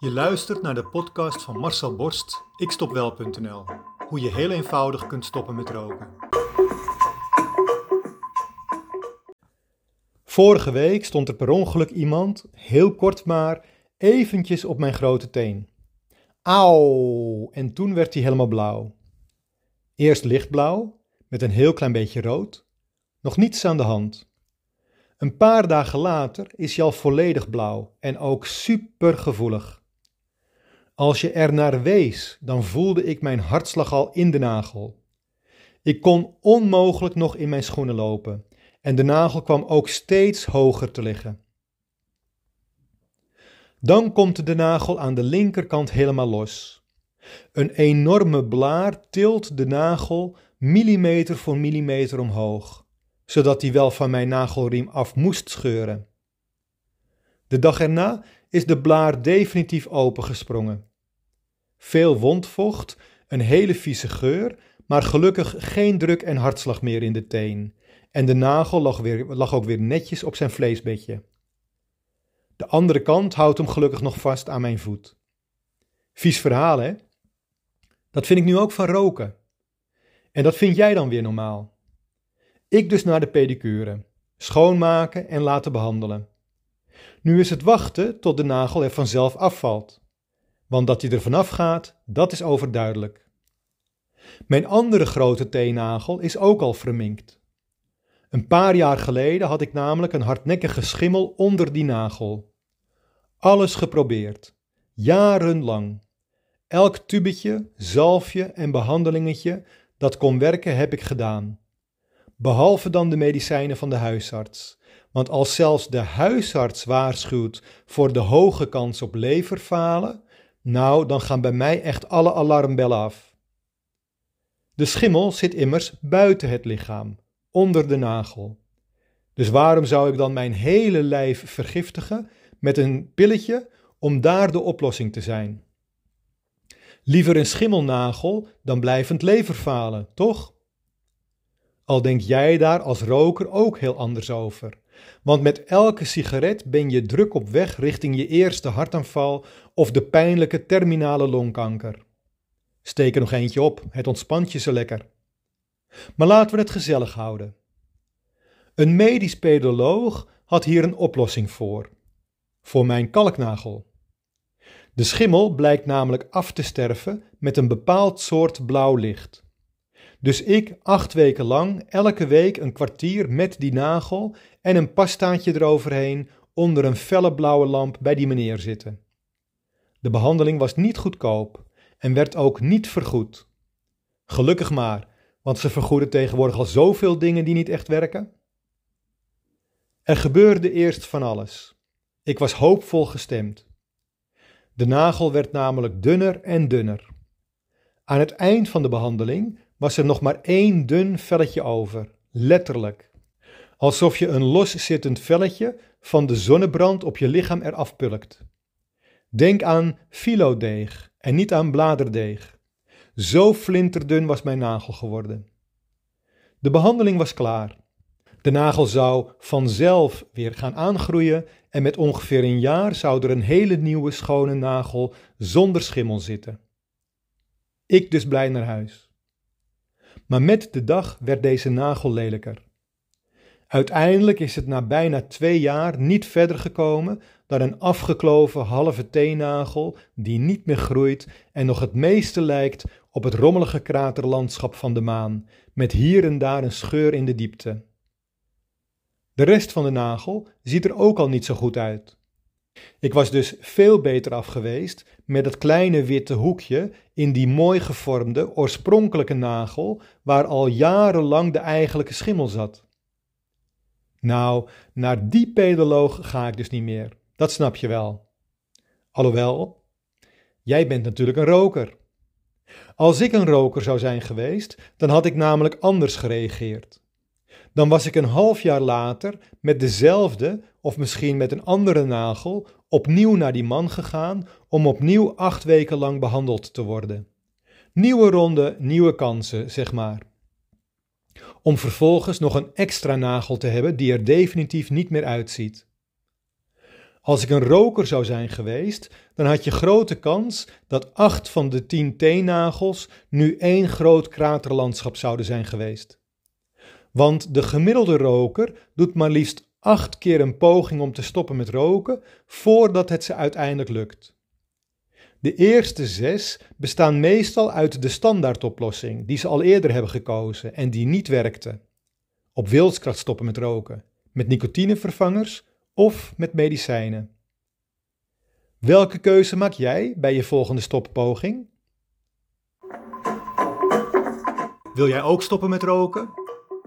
Je luistert naar de podcast van Marcel Borst, ikstopwel.nl. Hoe je heel eenvoudig kunt stoppen met roken. Vorige week stond er per ongeluk iemand, heel kort maar, eventjes op mijn grote teen. Auw! En toen werd hij helemaal blauw. Eerst lichtblauw, met een heel klein beetje rood. Nog niets aan de hand. Een paar dagen later is hij al volledig blauw en ook super gevoelig. Als je er naar wees, dan voelde ik mijn hartslag al in de nagel. Ik kon onmogelijk nog in mijn schoenen lopen en de nagel kwam ook steeds hoger te liggen. Dan komt de nagel aan de linkerkant helemaal los. Een enorme blaar tilt de nagel millimeter voor millimeter omhoog zodat hij wel van mijn nagelriem af moest scheuren. De dag erna is de blaar definitief opengesprongen. Veel wondvocht, een hele vieze geur, maar gelukkig geen druk en hartslag meer in de teen. En de nagel lag, weer, lag ook weer netjes op zijn vleesbedje. De andere kant houdt hem gelukkig nog vast aan mijn voet. Vies verhaal, hè? Dat vind ik nu ook van roken. En dat vind jij dan weer normaal. Ik dus naar de pedicure. Schoonmaken en laten behandelen. Nu is het wachten tot de nagel er vanzelf afvalt. Want dat hij er vanaf gaat, dat is overduidelijk. Mijn andere grote teennagel is ook al verminkt. Een paar jaar geleden had ik namelijk een hardnekkige schimmel onder die nagel. Alles geprobeerd, jarenlang. Elk tubetje, zalfje en behandelingetje dat kon werken heb ik gedaan behalve dan de medicijnen van de huisarts. Want als zelfs de huisarts waarschuwt voor de hoge kans op leverfalen, nou, dan gaan bij mij echt alle alarmbellen af. De schimmel zit immers buiten het lichaam, onder de nagel. Dus waarom zou ik dan mijn hele lijf vergiftigen met een pilletje om daar de oplossing te zijn? Liever een schimmelnagel dan blijvend leverfalen, toch? Al denk jij daar als roker ook heel anders over. Want met elke sigaret ben je druk op weg richting je eerste hartaanval of de pijnlijke terminale longkanker. Steek er nog eentje op, het ontspant je zo lekker. Maar laten we het gezellig houden. Een medisch pedoloog had hier een oplossing voor. Voor mijn kalknagel. De schimmel blijkt namelijk af te sterven met een bepaald soort blauw licht. Dus ik acht weken lang, elke week een kwartier met die nagel en een pastaatje eroverheen onder een felle blauwe lamp bij die meneer zitten. De behandeling was niet goedkoop en werd ook niet vergoed. Gelukkig maar, want ze vergoeden tegenwoordig al zoveel dingen die niet echt werken. Er gebeurde eerst van alles. Ik was hoopvol gestemd. De nagel werd namelijk dunner en dunner. Aan het eind van de behandeling was er nog maar één dun velletje over, letterlijk. Alsof je een loszittend velletje van de zonnebrand op je lichaam eraf pulkt. Denk aan filodeeg en niet aan bladerdeeg. Zo flinterdun was mijn nagel geworden. De behandeling was klaar. De nagel zou vanzelf weer gaan aangroeien en met ongeveer een jaar zou er een hele nieuwe schone nagel zonder schimmel zitten. Ik dus blij naar huis. Maar met de dag werd deze nagel lelijker. Uiteindelijk is het na bijna twee jaar niet verder gekomen dan een afgekloven halve teennagel die niet meer groeit en nog het meeste lijkt op het rommelige kraterlandschap van de maan, met hier en daar een scheur in de diepte. De rest van de nagel ziet er ook al niet zo goed uit. Ik was dus veel beter af geweest met het kleine witte hoekje in die mooi gevormde oorspronkelijke nagel waar al jarenlang de eigenlijke schimmel zat. Nou, naar die pedoloog ga ik dus niet meer. Dat snap je wel. Alhoewel, jij bent natuurlijk een roker. Als ik een roker zou zijn geweest, dan had ik namelijk anders gereageerd. Dan was ik een half jaar later met dezelfde of misschien met een andere nagel opnieuw naar die man gegaan om opnieuw acht weken lang behandeld te worden. Nieuwe ronde, nieuwe kansen, zeg maar. Om vervolgens nog een extra nagel te hebben die er definitief niet meer uitziet. Als ik een roker zou zijn geweest, dan had je grote kans dat acht van de tien teennagels nu één groot kraterlandschap zouden zijn geweest. Want de gemiddelde roker doet maar liefst acht keer een poging om te stoppen met roken voordat het ze uiteindelijk lukt. De eerste zes bestaan meestal uit de standaardoplossing die ze al eerder hebben gekozen en die niet werkte. Op wilskracht stoppen met roken, met nicotinevervangers of met medicijnen. Welke keuze maak jij bij je volgende stoppoging? Wil jij ook stoppen met roken?